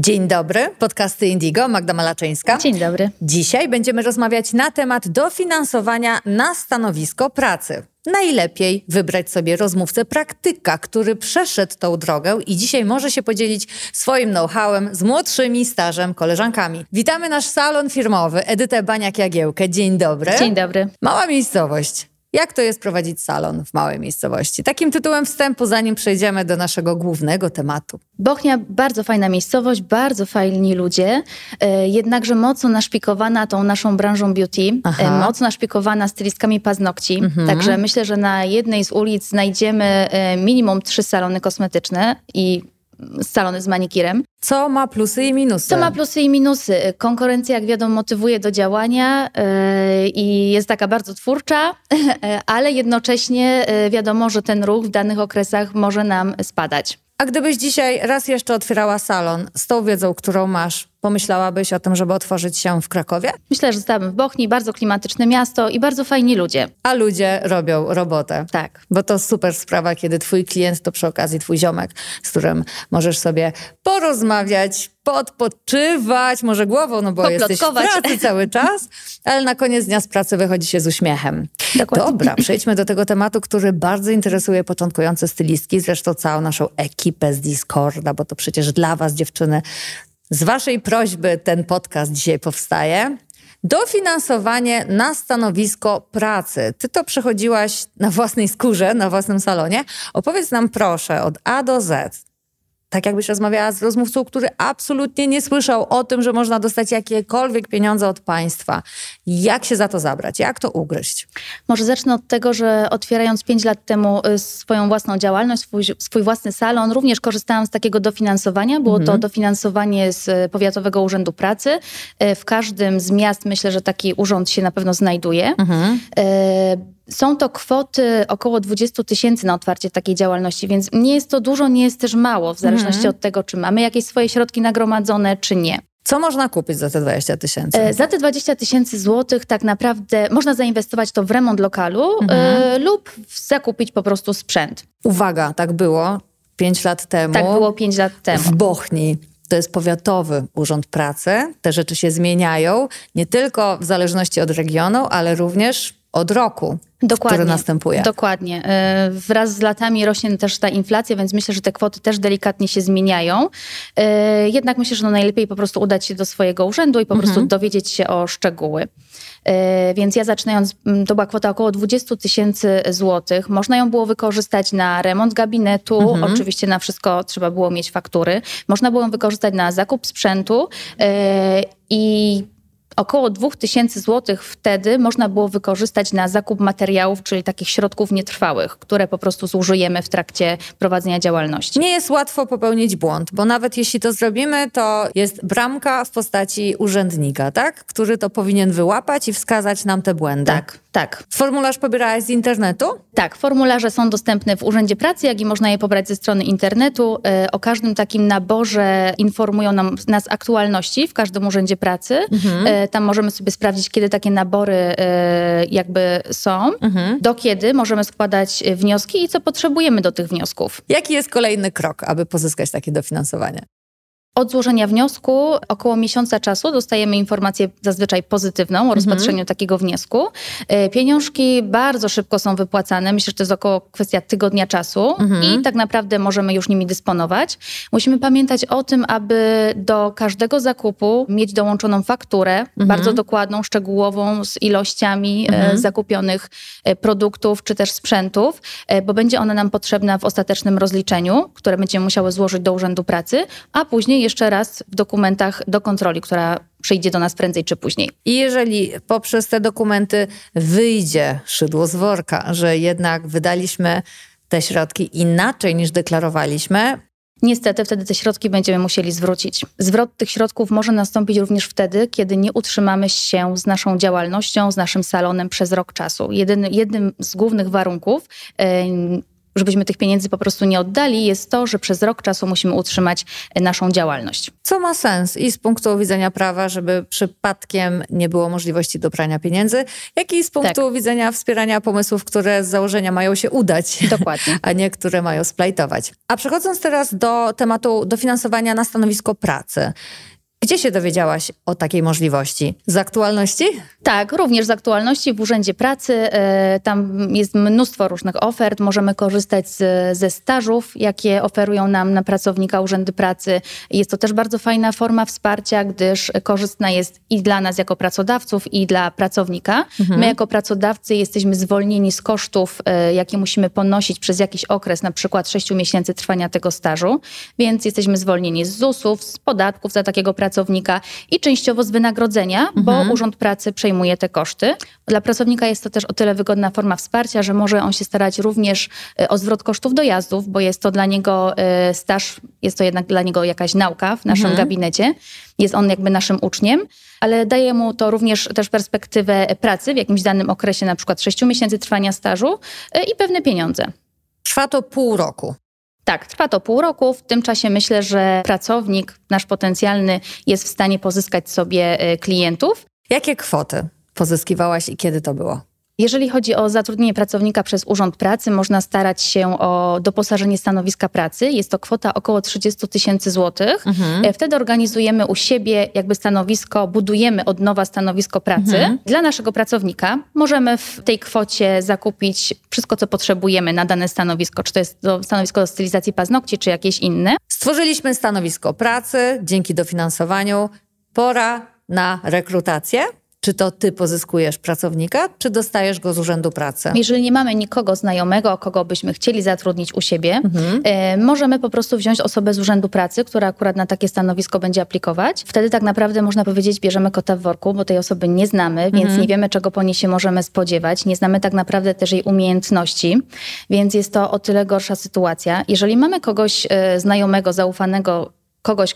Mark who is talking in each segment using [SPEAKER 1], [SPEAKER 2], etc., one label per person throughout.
[SPEAKER 1] Dzień dobry, podcasty Indigo, Magda Malaczyńska.
[SPEAKER 2] Dzień dobry.
[SPEAKER 1] Dzisiaj będziemy rozmawiać na temat dofinansowania na stanowisko pracy. Najlepiej wybrać sobie rozmówcę praktyka, który przeszedł tą drogę i dzisiaj może się podzielić swoim know-howem z młodszymi, stażem koleżankami. Witamy nasz salon firmowy, Edytę Baniak-Jagiełkę. Dzień dobry.
[SPEAKER 2] Dzień dobry.
[SPEAKER 1] Mała miejscowość. Jak to jest prowadzić salon w małej miejscowości? Takim tytułem wstępu, zanim przejdziemy do naszego głównego tematu.
[SPEAKER 2] Bochnia bardzo fajna miejscowość, bardzo fajni ludzie, e, jednakże mocno naszpikowana tą naszą branżą beauty, e, mocno naszpikowana stylistkami paznokci. Także myślę, że na jednej z ulic znajdziemy e, minimum trzy salony kosmetyczne i salony z manikirem.
[SPEAKER 1] Co ma plusy i minusy?
[SPEAKER 2] Co ma plusy i minusy? Konkurencja, jak wiadomo, motywuje do działania e, i jest taka bardzo twórcza, ale jednocześnie e, wiadomo, że ten ruch w danych okresach może nam spadać.
[SPEAKER 1] A gdybyś dzisiaj raz jeszcze otwierała salon z tą wiedzą, którą masz, pomyślałabyś o tym, żeby otworzyć się w Krakowie?
[SPEAKER 2] Myślę, że zostałabym w Bochni, bardzo klimatyczne miasto i bardzo fajni ludzie.
[SPEAKER 1] A ludzie robią robotę.
[SPEAKER 2] Tak.
[SPEAKER 1] Bo to super sprawa, kiedy twój klient to przy okazji twój ziomek, z którym możesz sobie porozmawiać, podpoczywać, może głową, no bo jesteś w pracy cały czas, ale na koniec dnia z pracy wychodzi się z uśmiechem.
[SPEAKER 2] Dokładnie.
[SPEAKER 1] Dobra, przejdźmy do tego tematu, który bardzo interesuje początkujące stylistki, zresztą całą naszą ekipę z Discorda, bo to przecież dla was dziewczyny z waszej prośby ten podcast dzisiaj powstaje. Dofinansowanie na stanowisko pracy. Ty to przechodziłaś na własnej skórze, na własnym salonie. Opowiedz nam proszę od A do Z. Tak jakbyś rozmawiała z rozmówcą, który absolutnie nie słyszał o tym, że można dostać jakiekolwiek pieniądze od państwa. Jak się za to zabrać? Jak to ugryźć?
[SPEAKER 2] Może zacznę od tego, że otwierając 5 lat temu y, swoją własną działalność, swój, swój własny salon, również korzystałam z takiego dofinansowania. Było to dofinansowanie z y, Powiatowego Urzędu Pracy. Y, W każdym z miast myślę, że taki urząd się na pewno znajduje. Y, Są to kwoty około 20 tysięcy na otwarcie takiej działalności, więc nie jest to dużo, nie jest też mało, w zależności od tego, czy mamy jakieś swoje środki nagromadzone, czy nie.
[SPEAKER 1] Co można kupić za te 20 tysięcy?
[SPEAKER 2] E, Za te 20 tysięcy złotych tak naprawdę można zainwestować to w remont lokalu e, lub w- zakupić po prostu sprzęt.
[SPEAKER 1] Uwaga, tak było 5 lat temu.
[SPEAKER 2] Tak było 5 lat temu.
[SPEAKER 1] W Bochni. To jest powiatowy urząd pracy. Te rzeczy się zmieniają nie tylko w zależności od regionu, ale również od roku, który następuje.
[SPEAKER 2] Dokładnie. E, Wraz z latami rośnie też ta inflacja, więc myślę, że te kwoty też delikatnie się zmieniają. E, Jednak myślę, że no najlepiej po prostu udać się do swojego urzędu i po prostu
[SPEAKER 1] Mhm.
[SPEAKER 2] dowiedzieć się o szczegóły. E, Więc ja zaczynając, to była kwota około 20 tysięcy złotych. Można ją było wykorzystać na remont gabinetu.
[SPEAKER 1] Mhm.
[SPEAKER 2] Oczywiście na wszystko trzeba było mieć faktury. Można było ją wykorzystać na zakup sprzętu i Około 2000 złotych wtedy można było wykorzystać na zakup materiałów, czyli takich środków nietrwałych, które po prostu zużyjemy w trakcie prowadzenia działalności.
[SPEAKER 1] Nie jest łatwo popełnić błąd, bo nawet jeśli to zrobimy, to jest bramka w postaci urzędnika, tak? Który to powinien wyłapać i wskazać nam te błędy.
[SPEAKER 2] Tak, tak.
[SPEAKER 1] Formularz pobierałaś z internetu?
[SPEAKER 2] Tak, formularze są dostępne w Urzędzie Pracy, jak i można je pobrać ze strony internetu. E, O każdym takim naborze informują nam, nas aktualności w każdym Urzędzie Pracy. E, Tam możemy sobie sprawdzić, kiedy takie nabory e, jakby są, do kiedy możemy składać e, wnioski i co potrzebujemy do tych wniosków.
[SPEAKER 1] Jaki jest kolejny krok, aby pozyskać takie dofinansowanie?
[SPEAKER 2] Od złożenia wniosku około miesiąca czasu dostajemy informację zazwyczaj pozytywną o rozpatrzeniu takiego wniosku. E, Pieniążki bardzo szybko są wypłacane. Myślę, że to jest około kwestia tygodnia czasu i tak naprawdę możemy już nimi dysponować. Musimy pamiętać o tym, aby do każdego zakupu mieć dołączoną fakturę, bardzo dokładną, szczegółową, z ilościami e, zakupionych e, produktów czy też sprzętów, bo będzie ona nam potrzebna w ostatecznym rozliczeniu, które będziemy musiały złożyć do Urzędu Pracy, a później jeszcze raz w dokumentach do kontroli, która przyjdzie do nas prędzej czy później.
[SPEAKER 1] I jeżeli poprzez te dokumenty wyjdzie szydło z worka, że jednak wydaliśmy te środki inaczej niż deklarowaliśmy,
[SPEAKER 2] Niestety wtedy te środki będziemy musieli zwrócić. Zwrot tych środków może nastąpić również wtedy, kiedy nie utrzymamy się z naszą działalnością, z naszym salonem przez rok czasu. Jednym z głównych warunków em, żebyśmy tych pieniędzy po prostu nie oddali, jest to, że przez rok czasu musimy utrzymać e, naszą działalność.
[SPEAKER 1] Co ma sens i z punktu widzenia prawa, żeby przypadkiem nie było możliwości dobrania pieniędzy, jak i z punktu tak. widzenia wspierania pomysłów, które z założenia mają się udać,
[SPEAKER 2] Dokładnie.
[SPEAKER 1] a nie które mają splajtować. A przechodząc teraz do tematu dofinansowania na stanowisko pracy. Gdzie się dowiedziałaś o takiej możliwości? Z aktualności?
[SPEAKER 2] Tak, również z aktualności w Urzędzie Pracy. E, tam jest mnóstwo różnych ofert. Możemy korzystać z, ze stażów, jakie oferują nam na pracownika Urzędy Pracy. Jest to też bardzo fajna forma wsparcia, gdyż korzystna jest i dla nas jako pracodawców, i dla pracownika. Mhm. My jako pracodawcy jesteśmy zwolnieni z kosztów, e, jakie musimy ponosić przez jakiś okres, na przykład 6 miesięcy trwania tego stażu, więc jesteśmy zwolnieni z ZUS-ów, z podatków za takiego pracownika pracownika i częściowo z wynagrodzenia, mhm. bo Urząd Pracy przejmuje te koszty. Dla pracownika jest to też o tyle wygodna forma wsparcia, że może on się starać również e, o zwrot kosztów dojazdów, bo jest to dla niego e, staż, jest to jednak dla niego jakaś nauka w naszym mhm. gabinecie. Jest on jakby naszym uczniem, ale daje mu to również też perspektywę pracy w jakimś danym okresie, na przykład 6 miesięcy trwania stażu e, i pewne pieniądze.
[SPEAKER 1] Trwa to pół roku.
[SPEAKER 2] Tak, trwa to pół roku. W tym czasie myślę, że pracownik, nasz potencjalny, jest w stanie pozyskać sobie e, klientów.
[SPEAKER 1] Jakie kwoty pozyskiwałaś i kiedy to było?
[SPEAKER 2] Jeżeli chodzi o zatrudnienie pracownika przez Urząd Pracy, można starać się o doposażenie stanowiska pracy. Jest to kwota około 30 tysięcy złotych. Mhm. E, wtedy organizujemy u siebie jakby stanowisko, budujemy od nowa stanowisko pracy. Mhm. Dla naszego pracownika możemy w tej kwocie zakupić wszystko, co potrzebujemy na dane stanowisko, czy to jest to stanowisko do stylizacji paznokci, czy jakieś inne.
[SPEAKER 1] Stworzyliśmy stanowisko pracy dzięki dofinansowaniu. Pora na rekrutację. Czy to ty pozyskujesz pracownika, czy dostajesz go z Urzędu Pracy?
[SPEAKER 2] Jeżeli nie mamy nikogo znajomego, kogo byśmy chcieli zatrudnić u siebie, mhm. y, możemy po prostu wziąć osobę z Urzędu Pracy, która akurat na takie stanowisko będzie aplikować. Wtedy tak naprawdę można powiedzieć, bierzemy kota w worku, bo tej osoby nie znamy, więc mhm. nie wiemy, czego po niej się możemy spodziewać. Nie znamy tak naprawdę też jej umiejętności, więc jest to o tyle gorsza sytuacja. Jeżeli mamy kogoś y, znajomego, zaufanego, kogoś,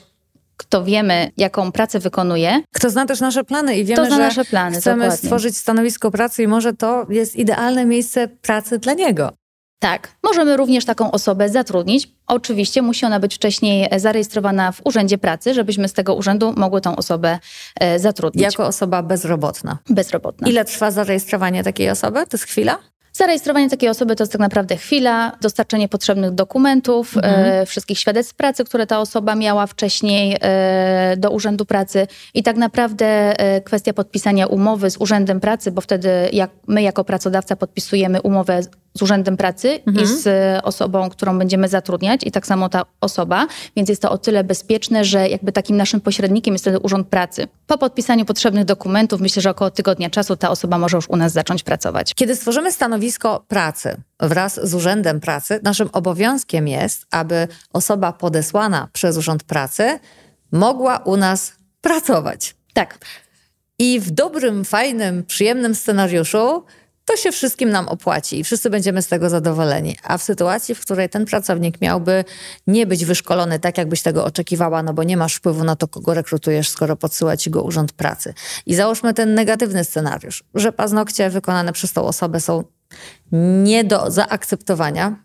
[SPEAKER 2] kto wiemy, jaką pracę wykonuje.
[SPEAKER 1] Kto zna też nasze plany i wiemy,
[SPEAKER 2] że plany,
[SPEAKER 1] chcemy dokładnie. stworzyć stanowisko pracy i może to jest idealne miejsce pracy dla niego.
[SPEAKER 2] Tak, możemy również taką osobę zatrudnić. Oczywiście musi ona być wcześniej zarejestrowana w Urzędzie Pracy, żebyśmy z tego urzędu mogły tą osobę e, zatrudnić.
[SPEAKER 1] Jako osoba bezrobotna.
[SPEAKER 2] Bezrobotna.
[SPEAKER 1] Ile trwa zarejestrowanie takiej osoby? To jest chwila?
[SPEAKER 2] Zarejestrowanie takiej osoby to jest tak naprawdę chwila, dostarczenie potrzebnych dokumentów, mhm. e, wszystkich świadectw pracy, które ta osoba miała wcześniej e, do Urzędu Pracy i tak naprawdę e, kwestia podpisania umowy z Urzędem Pracy, bo wtedy jak my jako pracodawca podpisujemy umowę z Urzędem Pracy mhm. i z osobą, którą będziemy zatrudniać i tak samo ta osoba, więc jest to o tyle bezpieczne, że jakby takim naszym pośrednikiem jest wtedy Urząd Pracy. Po podpisaniu potrzebnych dokumentów myślę, że około tygodnia czasu ta osoba może już u nas zacząć pracować.
[SPEAKER 1] Kiedy stworzymy stanowisko pracy wraz z Urzędem Pracy, naszym obowiązkiem jest, aby osoba podesłana przez Urząd Pracy mogła u nas pracować.
[SPEAKER 2] Tak.
[SPEAKER 1] I w dobrym, fajnym, przyjemnym scenariuszu to się wszystkim nam opłaci i wszyscy będziemy z tego zadowoleni. A w sytuacji, w której ten pracownik miałby nie być wyszkolony tak, jakbyś tego oczekiwała, no bo nie masz wpływu na to, kogo rekrutujesz, skoro podsyła ci go urząd pracy. I załóżmy ten negatywny scenariusz, że paznokcie wykonane przez tą osobę są nie do zaakceptowania.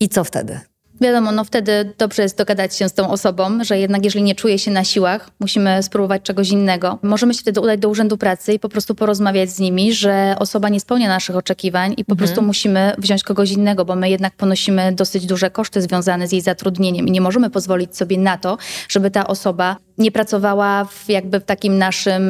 [SPEAKER 1] I co wtedy?
[SPEAKER 2] Wiadomo, no wtedy dobrze jest dogadać się z tą osobą, że jednak jeżeli nie czuje się na siłach, musimy spróbować czegoś innego. Możemy się wtedy udać do Urzędu Pracy i po prostu porozmawiać z nimi, że osoba nie spełnia naszych oczekiwań i po mhm. prostu musimy wziąć kogoś innego, bo my jednak ponosimy dosyć duże koszty związane z jej zatrudnieniem i nie możemy pozwolić sobie na to, żeby ta osoba nie pracowała w jakby w takim naszym...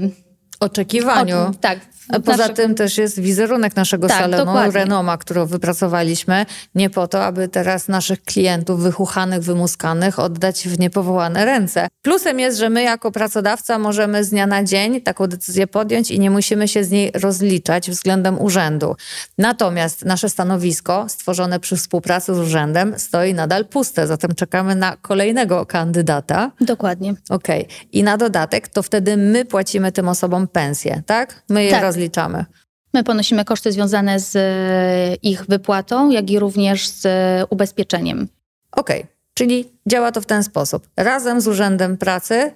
[SPEAKER 2] Yy,
[SPEAKER 1] oczekiwaniu. O,
[SPEAKER 2] tak,
[SPEAKER 1] Poza nasze... tym też jest wizerunek naszego tak, salonu, dokładnie. Renoma, którą wypracowaliśmy, nie po to, aby teraz naszych klientów wychuchanych, wymuskanych oddać w niepowołane ręce. Plusem jest, że my jako pracodawca możemy z dnia na dzień taką decyzję podjąć i nie musimy się z niej rozliczać względem urzędu. Natomiast nasze stanowisko stworzone przy współpracy z urzędem stoi nadal puste, zatem czekamy na kolejnego kandydata.
[SPEAKER 2] Dokładnie.
[SPEAKER 1] Okej. Okay. I na dodatek to wtedy my płacimy tym osobom pensję, tak? My je tak rozliczamy?
[SPEAKER 2] My ponosimy koszty związane z e, ich wypłatą, jak i również z ubezpieczeniem.
[SPEAKER 1] Okej, okay. czyli działa to w ten sposób. Razem z Urzędem Pracy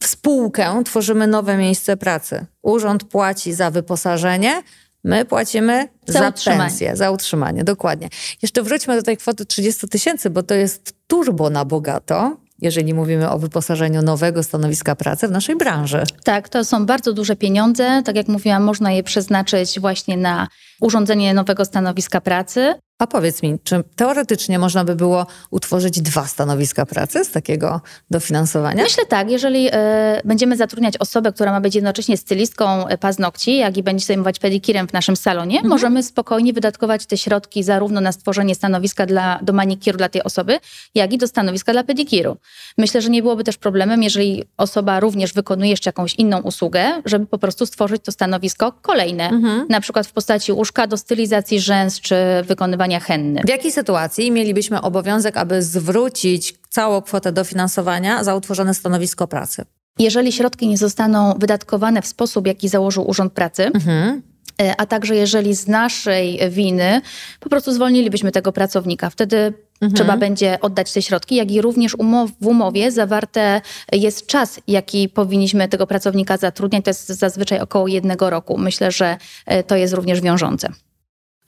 [SPEAKER 1] w spółkę tworzymy nowe miejsce pracy. Urząd płaci za wyposażenie, My płacimy za,
[SPEAKER 2] Za utrzymanie.
[SPEAKER 1] pensję, za utrzymanie, dokładnie. Jeszcze wróćmy do tej kwoty 30 tysięcy, bo to jest turbo na bogato, jeżeli mówimy o wyposażeniu nowego stanowiska pracy w naszej branży.
[SPEAKER 2] Tak, to są bardzo duże pieniądze. Tak jak mówiłam, można je przeznaczyć właśnie na urządzenie nowego stanowiska pracy.
[SPEAKER 1] A powiedz mi, czy teoretycznie można by było utworzyć dwa stanowiska pracy z takiego dofinansowania?
[SPEAKER 2] Myślę tak, jeżeli e, będziemy zatrudniać osobę, która ma być jednocześnie stylistką e, paznokci, jak i będzie zajmować pedikirem w naszym salonie, możemy spokojnie wydatkować te środki zarówno na stworzenie stanowiska dla, do manikiru dla tej osoby, jak i do stanowiska dla pedikiru. Myślę, że nie byłoby też problemem, jeżeli osoba również wykonuje jeszcze jakąś inną usługę, żeby po prostu stworzyć to stanowisko kolejne, na przykład w postaci łóżka do stylizacji rzęs czy wykonywania henny.
[SPEAKER 1] W jakiej sytuacji mielibyśmy obowiązek, aby zwrócić całą kwotę dofinansowania za utworzone stanowisko pracy?
[SPEAKER 2] Jeżeli środki nie zostaną wydatkowane w sposób, jaki założył Urząd Pracy,
[SPEAKER 1] Mhm.
[SPEAKER 2] e, a także jeżeli z naszej winy po prostu zwolnilibyśmy tego pracownika, wtedy trzeba będzie oddać te środki, jak i również umow, w umowie zawarte jest czas, jaki powinniśmy tego pracownika zatrudniać. To jest zazwyczaj około jednego roku. Myślę, że e, to jest również wiążące.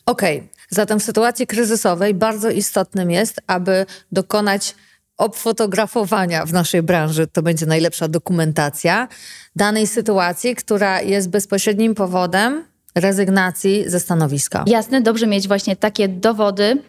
[SPEAKER 1] Okej, zatem w sytuacji kryzysowej bardzo istotnym jest, aby dokonać obfotografowania w naszej branży, to będzie najlepsza dokumentacja danej sytuacji, która jest bezpośrednim powodem rezygnacji ze stanowiska.
[SPEAKER 2] Jasne, dobrze mieć właśnie takie dowody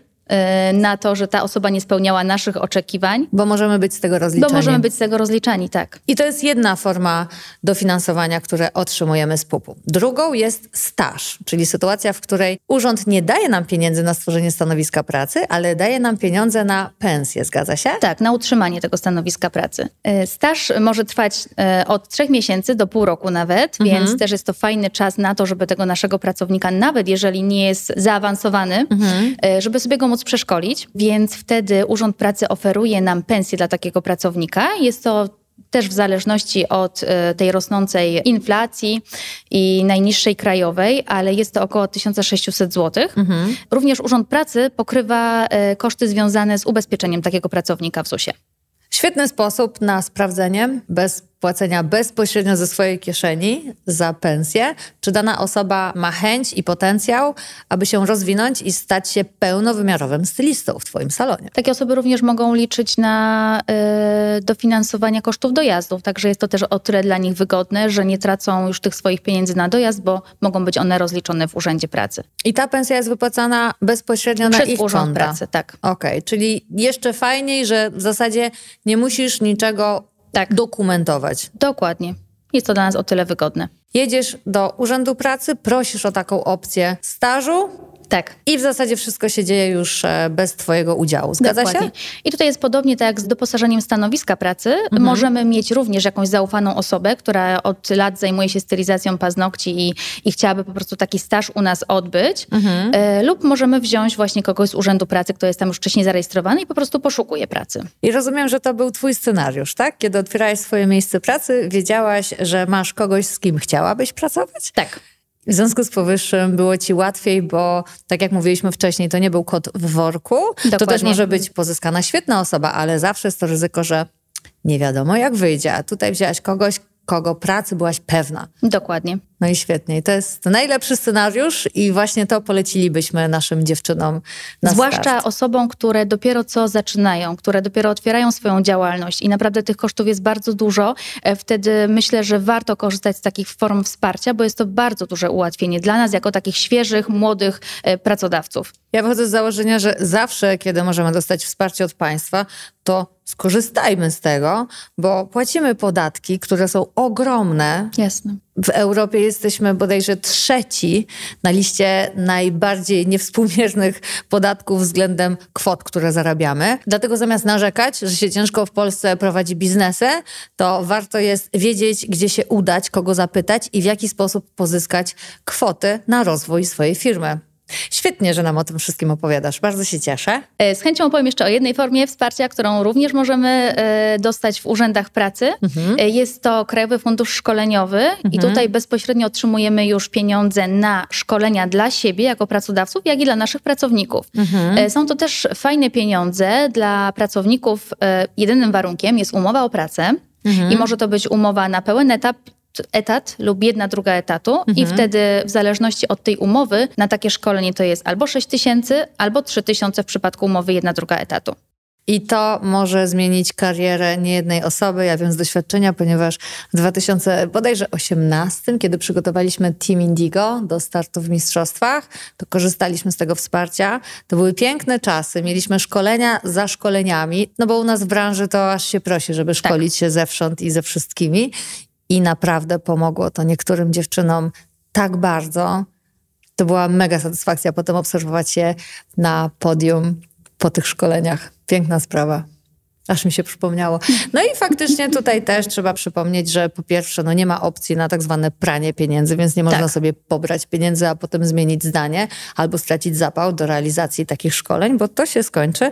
[SPEAKER 2] na to, że ta osoba nie spełniała naszych oczekiwań,
[SPEAKER 1] Bo możemy być z tego
[SPEAKER 2] bo
[SPEAKER 1] rozliczeni.
[SPEAKER 2] możemy być z tego rozliczani, tak.
[SPEAKER 1] I to jest jedna forma dofinansowania, które otrzymujemy z PUP-u. Drugą jest staż, czyli sytuacja, w której urząd nie daje nam pieniędzy na stworzenie stanowiska pracy, ale daje nam pieniądze na pensję. Zgadza się?
[SPEAKER 2] Tak, na utrzymanie tego stanowiska pracy. E, Staż może trwać e, od trzech miesięcy do pół roku nawet, więc też jest to fajny czas na to, żeby tego naszego pracownika, nawet jeżeli nie jest zaawansowany, e, żeby sobie go móc przeszkolić. Więc wtedy Urząd Pracy oferuje nam pensję dla takiego pracownika. Jest to też w zależności od e, tej rosnącej inflacji i najniższej krajowej, ale jest to około 1600 zł. Również Urząd Pracy pokrywa e, koszty związane z ubezpieczeniem takiego pracownika w ZUS-ie.
[SPEAKER 1] Świetny sposób na sprawdzenie bez płacenia bezpośrednio ze swojej kieszeni za pensję, czy dana osoba ma chęć i potencjał, aby się rozwinąć i stać się pełnowymiarowym stylistą w Twoim salonie.
[SPEAKER 2] Takie osoby również mogą liczyć na e, dofinansowanie kosztów dojazdów, także jest to też o tyle dla nich wygodne, że nie tracą już tych swoich pieniędzy na dojazd, bo mogą być one rozliczone w Urzędzie Pracy.
[SPEAKER 1] I ta pensja jest wypłacana bezpośrednio na
[SPEAKER 2] Przez
[SPEAKER 1] ich
[SPEAKER 2] Urząd
[SPEAKER 1] konta.
[SPEAKER 2] Pracy, tak.
[SPEAKER 1] Okej, czyli jeszcze fajniej, że w zasadzie nie musisz niczego
[SPEAKER 2] Tak.
[SPEAKER 1] dokumentować.
[SPEAKER 2] Dokładnie. Jest to dla nas o tyle wygodne.
[SPEAKER 1] Jedziesz do Urzędu Pracy, prosisz o taką opcję stażu
[SPEAKER 2] Tak.
[SPEAKER 1] i w zasadzie wszystko się dzieje już e, bez Twojego udziału. Zgadza
[SPEAKER 2] Dokładnie.
[SPEAKER 1] się?
[SPEAKER 2] I tutaj jest podobnie tak jak z doposażeniem stanowiska pracy. Możemy mieć również jakąś zaufaną osobę, która od lat zajmuje się stylizacją paznokci i, i chciałaby po prostu taki staż u nas odbyć. E, lub możemy wziąć właśnie kogoś z Urzędu Pracy, kto jest tam już wcześniej zarejestrowany i po prostu poszukuje pracy.
[SPEAKER 1] I rozumiem, że to był Twój scenariusz, tak? Kiedy otwierałeś swoje miejsce pracy, wiedziałaś, że masz kogoś, z kim chciałabyś pracować?
[SPEAKER 2] Tak.
[SPEAKER 1] W związku z powyższym było ci łatwiej, bo tak jak mówiliśmy wcześniej, to nie był kot w worku. To też
[SPEAKER 2] Dokładnie.
[SPEAKER 1] może być pozyskana świetna osoba, ale zawsze jest to ryzyko, że nie wiadomo jak wyjdzie. A tutaj wzięłaś kogoś, kogo pracy byłaś pewna.
[SPEAKER 2] Dokładnie.
[SPEAKER 1] No i świetnie. I to jest najlepszy scenariusz i właśnie to polecilibyśmy naszym dziewczynom na
[SPEAKER 2] Zwłaszcza
[SPEAKER 1] start.
[SPEAKER 2] osobom, które dopiero co zaczynają, które dopiero otwierają swoją działalność i naprawdę tych kosztów jest bardzo dużo. E, Wtedy myślę, że warto korzystać z takich form wsparcia, bo jest to bardzo duże ułatwienie dla nas, jako takich świeżych, młodych e, pracodawców.
[SPEAKER 1] Ja wychodzę z założenia, że zawsze, kiedy możemy dostać wsparcie od państwa, to skorzystajmy z tego, bo płacimy podatki, które są ogromne.
[SPEAKER 2] Jasne.
[SPEAKER 1] W Europie jesteśmy bodajże trzeci na liście najbardziej niewspółmiernych podatków względem kwot, które zarabiamy. Dlatego zamiast narzekać, że się ciężko w Polsce prowadzi biznesy, to warto jest wiedzieć, gdzie się udać, kogo zapytać i w jaki sposób pozyskać kwoty na rozwój swojej firmy. Świetnie, że nam o tym wszystkim opowiadasz. Bardzo się cieszę.
[SPEAKER 2] E, Z chęcią opowiem jeszcze o jednej formie wsparcia, którą również możemy e, dostać w urzędach pracy. E, Jest to Krajowy Fundusz Szkoleniowy i tutaj bezpośrednio otrzymujemy już pieniądze na szkolenia dla siebie jako pracodawców, jak i dla naszych pracowników. E, Są to też fajne pieniądze dla pracowników. Jedynym warunkiem jest umowa o pracę. I może to być umowa na pełen etap etat lub jedna druga etatu mhm. i wtedy w zależności od tej umowy na takie szkolenie to jest albo 6 tysięcy, albo 3 tysiące w przypadku umowy jedna druga etatu.
[SPEAKER 1] I to może zmienić karierę niejednej osoby. Ja wiem z doświadczenia, ponieważ w 2018, kiedy przygotowaliśmy Team Indigo do startu w mistrzostwach, to korzystaliśmy z tego wsparcia. To były piękne czasy. Mieliśmy szkolenia za szkoleniami, no bo u nas w branży to aż się prosi, żeby tak. szkolić tak. się zewsząd i ze wszystkimi. I naprawdę pomogło to niektórym dziewczynom tak bardzo. To była mega satysfakcja potem obserwować je na podium po tych szkoleniach. Piękna sprawa. Aż mi się przypomniało. No i faktycznie tutaj też trzeba przypomnieć, że po pierwsze, no nie ma opcji na tak zwane pranie pieniędzy, więc nie można tak. sobie pobrać pieniędzy, a potem zmienić zdanie albo stracić zapał do realizacji takich szkoleń, bo to się skończy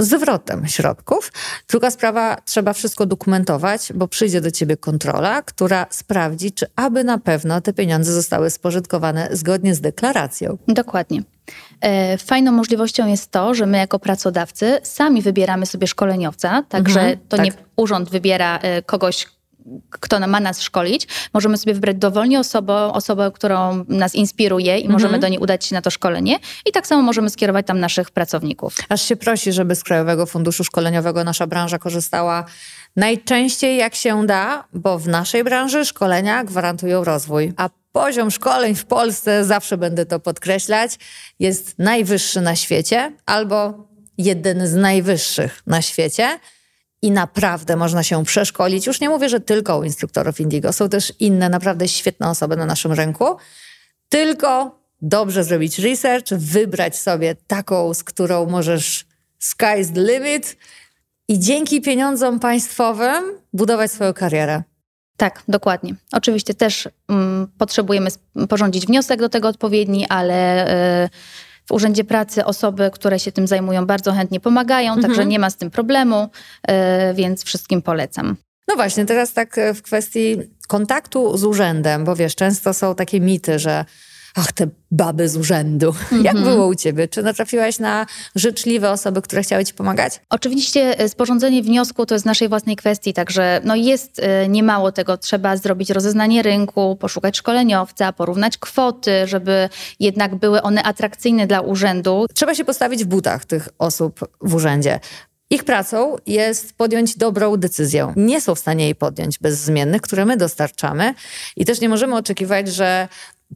[SPEAKER 1] zwrotem środków. Druga sprawa, trzeba wszystko dokumentować, bo przyjdzie do ciebie kontrola, która sprawdzi, czy aby na pewno te pieniądze zostały spożytkowane zgodnie z deklaracją.
[SPEAKER 2] Dokładnie. E, fajną możliwością jest to, że my jako pracodawcy sami wybieramy sobie szkoleniowca, także mhm, to tak. nie urząd wybiera e, kogoś, kto ma nas szkolić, możemy sobie wybrać dowolnie osobę, osobę, którą nas inspiruje i mhm. możemy do niej udać się na to szkolenie. I tak samo możemy skierować tam naszych pracowników.
[SPEAKER 1] Aż się prosi, żeby z Krajowego Funduszu Szkoleniowego nasza branża korzystała najczęściej jak się da, bo w naszej branży szkolenia gwarantują rozwój. A poziom szkoleń w Polsce, zawsze będę to podkreślać, jest najwyższy na świecie albo jeden z najwyższych na świecie i naprawdę można się przeszkolić. Już nie mówię, że tylko u instruktorów Indigo, są też inne naprawdę świetne osoby na naszym rynku. Tylko dobrze zrobić research, wybrać sobie taką, z którą możesz sky's the limit i dzięki pieniądzom państwowym budować swoją karierę.
[SPEAKER 2] Tak, dokładnie. Oczywiście też mm, potrzebujemy porządzić wniosek do tego odpowiedni, ale y, w Urzędzie Pracy osoby, które się tym zajmują, bardzo chętnie pomagają, mhm. także nie ma z tym problemu, y, więc wszystkim polecam.
[SPEAKER 1] No właśnie, teraz tak e, w kwestii kontaktu z urzędem, bo wiesz, często są takie mity, że ach, te baby z urzędu. Mm -hmm. Jak było u ciebie? Czy natrafiłaś na życzliwe osoby, które chciały ci pomagać?
[SPEAKER 2] Oczywiście e, sporządzenie wniosku to jest naszej własnej kwestii, także no jest y, niemało tego. Trzeba zrobić rozeznanie rynku, poszukać szkoleniowca, porównać kwoty, żeby jednak były one atrakcyjne dla urzędu.
[SPEAKER 1] Trzeba się postawić w butach tych osób w urzędzie. Ich pracą jest podjąć dobrą decyzję. Nie są w stanie jej podjąć bez zmiennych, które my dostarczamy i też nie możemy oczekiwać, że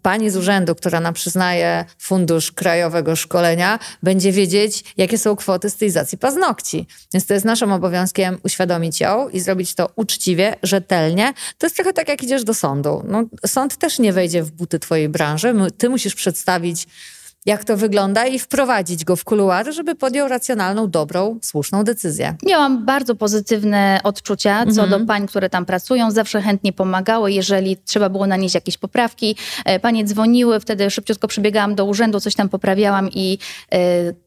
[SPEAKER 1] pani z urzędu, która nam przyznaje Fundusz Krajowego Szkolenia, będzie wiedzieć, jakie są kwoty stylizacji paznokci. Więc to jest naszym obowiązkiem uświadomić ją i zrobić to uczciwie, rzetelnie. To jest trochę tak, jak idziesz do sądu. No, sąd też nie wejdzie w buty twojej branży. Ty musisz przedstawić jak to wygląda i wprowadzić go w kuluary, żeby podjął racjonalną, dobrą, słuszną decyzję.
[SPEAKER 2] Miałam bardzo pozytywne odczucia co mhm. do pań, które tam pracują. Zawsze chętnie pomagały, jeżeli trzeba było nanieść jakieś poprawki. E, panie dzwoniły, wtedy szybciutko przybiegałam do urzędu, coś tam poprawiałam i e,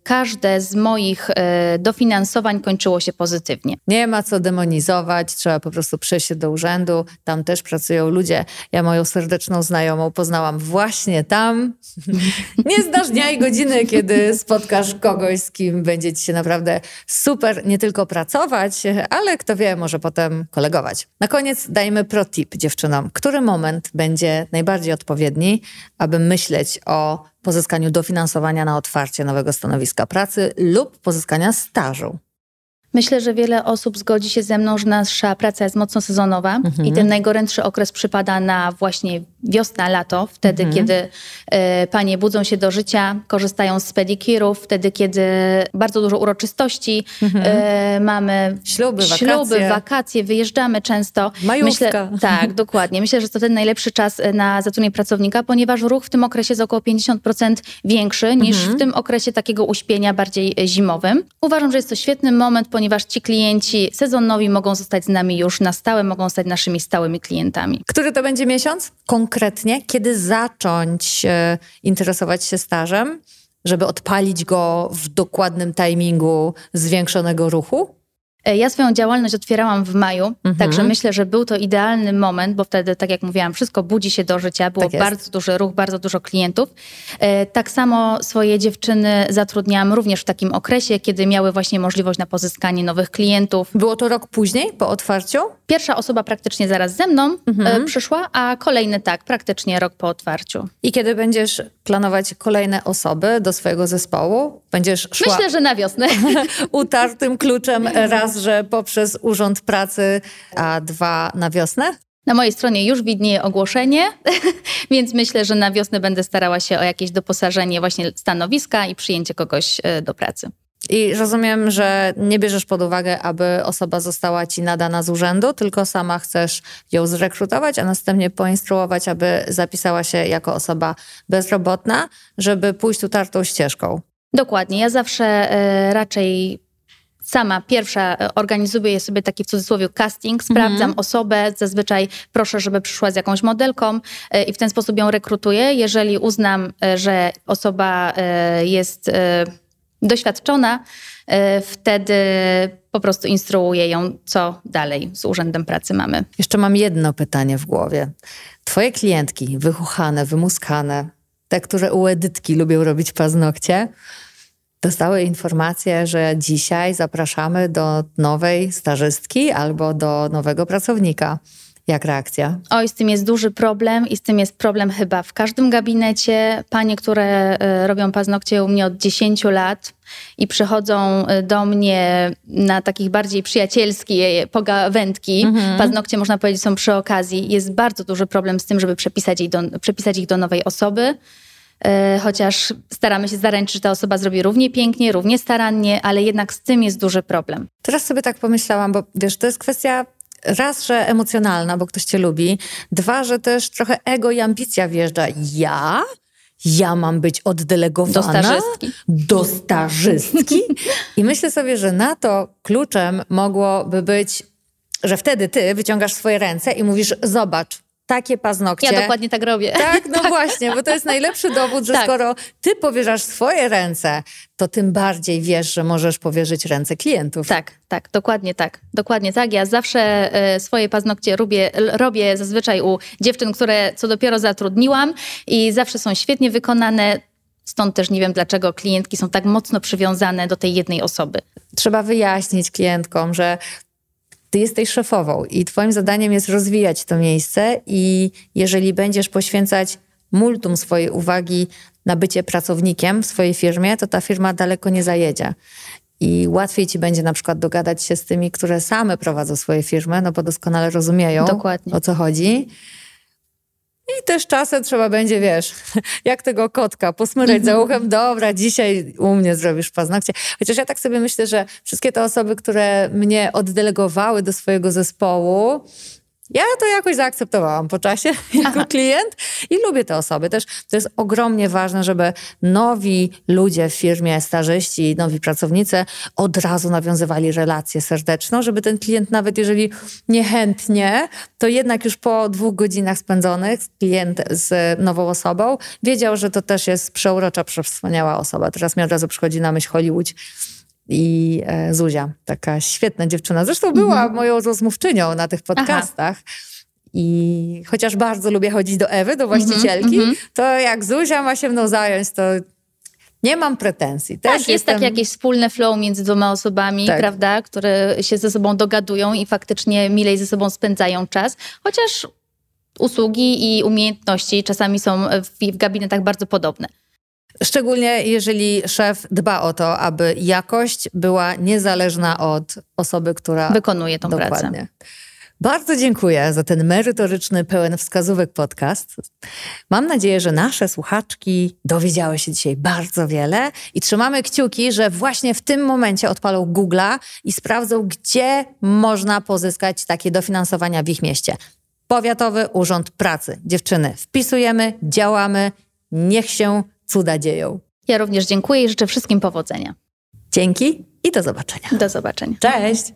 [SPEAKER 2] każde z moich e, dofinansowań kończyło się pozytywnie.
[SPEAKER 1] Nie ma co demonizować, trzeba po prostu przejść do urzędu. Tam też pracują ludzie. Ja moją serdeczną znajomą poznałam właśnie tam. Nie zdarza masz dnia i godziny, kiedy spotkasz kogoś, z kim będzie ci się naprawdę super nie tylko pracować, ale kto wie, może potem kolegować. Na koniec dajmy pro tip dziewczynom. Który moment będzie najbardziej odpowiedni, aby myśleć o pozyskaniu dofinansowania na otwarcie nowego stanowiska pracy lub pozyskania stażu?
[SPEAKER 2] Myślę, że wiele osób zgodzi się ze mną, że nasza praca jest mocno sezonowa mhm. i ten najgorętszy okres przypada na właśnie wiosna, lato, wtedy mhm. kiedy y, panie budzą się do życia, korzystają z pedikirów, wtedy kiedy bardzo dużo uroczystości mhm. y, mamy.
[SPEAKER 1] Śluby,
[SPEAKER 2] śluby wakacje. wakacje, wyjeżdżamy często.
[SPEAKER 1] Majówka.
[SPEAKER 2] Myślę, tak, dokładnie. Myślę, że to ten najlepszy czas na zatrudnienie pracownika, ponieważ ruch w tym okresie jest około 50% większy niż mhm. w tym okresie takiego uśpienia bardziej zimowym. Uważam, że jest to świetny moment, ponieważ ci klienci sezonowi mogą zostać z nami już na stałe, mogą stać naszymi stałymi klientami.
[SPEAKER 1] Który to będzie miesiąc? Konkretnie, kiedy zacząć e, interesować się stażem, żeby odpalić go w dokładnym timingu zwiększonego ruchu?
[SPEAKER 2] E, ja swoją działalność otwierałam w maju, mhm. także myślę, że był to idealny moment, bo wtedy, tak jak mówiłam, wszystko budzi się do życia, było tak bardzo duży ruch, bardzo dużo klientów. E, tak samo swoje dziewczyny zatrudniałam również w takim okresie, kiedy miały właśnie możliwość na pozyskanie nowych klientów.
[SPEAKER 1] Było to rok później, po otwarciu?
[SPEAKER 2] Pierwsza osoba praktycznie zaraz ze mną mhm. przyszła, a kolejny tak, praktycznie rok po otwarciu.
[SPEAKER 1] I kiedy będziesz planować kolejne osoby do swojego zespołu? Będziesz szła...
[SPEAKER 2] Myślę, że na wiosnę.
[SPEAKER 1] utartym kluczem raz, że poprzez Urząd Pracy, a dwa na wiosnę?
[SPEAKER 2] Na mojej stronie już widnieje ogłoszenie, więc myślę, że na wiosnę będę starała się o jakieś doposażenie właśnie stanowiska i przyjęcie kogoś e, do pracy.
[SPEAKER 1] I rozumiem, że nie bierzesz pod uwagę, aby osoba została ci nadana z urzędu, tylko sama chcesz ją zrekrutować, a następnie poinstruować, aby zapisała się jako osoba bezrobotna, żeby pójść utartą ścieżką.
[SPEAKER 2] Dokładnie. Ja zawsze y, raczej sama pierwsza e, organizuję sobie taki w cudzysłowie casting, sprawdzam mhm. osobę, zazwyczaj proszę, żeby przyszła z jakąś modelką y, i w ten sposób ją rekrutuję. Jeżeli uznam, że osoba jest doświadczona, e, wtedy po prostu instruuję ją, co dalej z Urzędem Pracy mamy.
[SPEAKER 1] Jeszcze mam jedno pytanie w głowie. Twoje klientki, wychuchane, wymuskane, te, które u Edytki lubią robić paznokcie, dostały informację, że dzisiaj zapraszamy do nowej stażystki albo do nowego pracownika. Jak reakcja?
[SPEAKER 2] Oj, z tym jest duży problem i z tym jest problem chyba w każdym gabinecie. Panie, które e, robią paznokcie u mnie od 10 lat i przychodzą e, do mnie na takich bardziej przyjacielskie pogawędki, mhm. paznokcie można powiedzieć są przy okazji, jest bardzo duży problem z tym, żeby przepisać ich do, przepisać ich do nowej osoby. E, chociaż staramy się zaręczyć, że ta osoba zrobi równie pięknie, równie starannie, ale jednak z tym jest duży problem.
[SPEAKER 1] Teraz sobie tak pomyślałam, bo wiesz, to jest kwestia raz, że emocjonalna, bo ktoś cię lubi. Dwa, że też trochę ego i ambicja wjeżdża. Ja? Ja mam być oddelegowana
[SPEAKER 2] do stażystki.
[SPEAKER 1] Do stażystki? I myślę sobie, że na to kluczem mogłoby być, że wtedy ty wyciągasz swoje ręce i mówisz: Zobacz, takie paznokcie.
[SPEAKER 2] Ja dokładnie tak robię.
[SPEAKER 1] Tak, no tak. właśnie, bo to jest najlepszy dowód, że tak. skoro ty powierzasz swoje ręce, to tym bardziej wiesz, że możesz powierzyć ręce klientów.
[SPEAKER 2] Tak, tak, dokładnie tak. Dokładnie tak. Ja zawsze y, swoje paznokcie robię, robię zazwyczaj u dziewczyn, które co dopiero zatrudniłam i zawsze są świetnie wykonane. Stąd też nie wiem, dlaczego klientki są tak mocno przywiązane do tej jednej osoby.
[SPEAKER 1] Trzeba wyjaśnić klientkom, że ty jesteś szefową i twoim zadaniem jest rozwijać to miejsce i jeżeli będziesz poświęcać multum swojej uwagi na bycie pracownikiem w swojej firmie, to ta firma daleko nie zajedzie. I łatwiej ci będzie na przykład dogadać się z tymi, które same prowadzą swoje firmy, no bo doskonale rozumieją, Dokładnie. o co chodzi. I też czasem trzeba będzie, wiesz, jak tego kotka, posmyrać za uchem, dobra, dzisiaj u mnie zrobisz paznokcie. Chociaż ja tak sobie myślę, że wszystkie te osoby, które mnie oddelegowały do swojego zespołu, ja to jakoś zaakceptowałam po czasie jako Aha. klient i lubię te osoby. Też to jest ogromnie ważne, żeby nowi ludzie w firmie, stażyści, nowi pracownicy od razu nawiązywali relację serdeczną, żeby ten klient nawet jeżeli niechętnie, to jednak już po dwóch godzinach spędzonych klient z nową osobą wiedział, że to też jest przeurocza, przewspaniała osoba. Teraz mi od razu przychodzi na myśl Hollywood i e, Zuzia, taka świetna dziewczyna. Zresztą była mhm. moją rozmówczynią na tych podcastach. Aha. I chociaż bardzo lubię chodzić do Ewy, do mhm, właścicielki, mm -hmm. to jak Zuzia ma się mną zająć, to nie mam pretensji.
[SPEAKER 2] Też tak, jest jestem... takie jakieś wspólne flow między dwoma osobami, tak. prawda, które się ze sobą dogadują i faktycznie milej ze sobą spędzają czas. Chociaż usługi i umiejętności czasami są w, w gabinetach bardzo podobne.
[SPEAKER 1] Szczególnie jeżeli szef dba o to, aby jakość była niezależna od osoby, która
[SPEAKER 2] wykonuje tą
[SPEAKER 1] dokładnie.
[SPEAKER 2] pracę.
[SPEAKER 1] Bardzo dziękuję za ten merytoryczny, pełen wskazówek podcast. Mam nadzieję, że nasze słuchaczki dowiedziały się dzisiaj bardzo wiele i trzymamy kciuki, że właśnie w tym momencie odpalą Google'a i sprawdzą, gdzie można pozyskać takie dofinansowania w ich mieście. Powiatowy Urząd Pracy. Dziewczyny, wpisujemy, działamy, niech się cuda dzieją.
[SPEAKER 2] Ja również dziękuję i życzę wszystkim powodzenia.
[SPEAKER 1] Dzięki i do zobaczenia.
[SPEAKER 2] Do zobaczenia.
[SPEAKER 1] Cześć.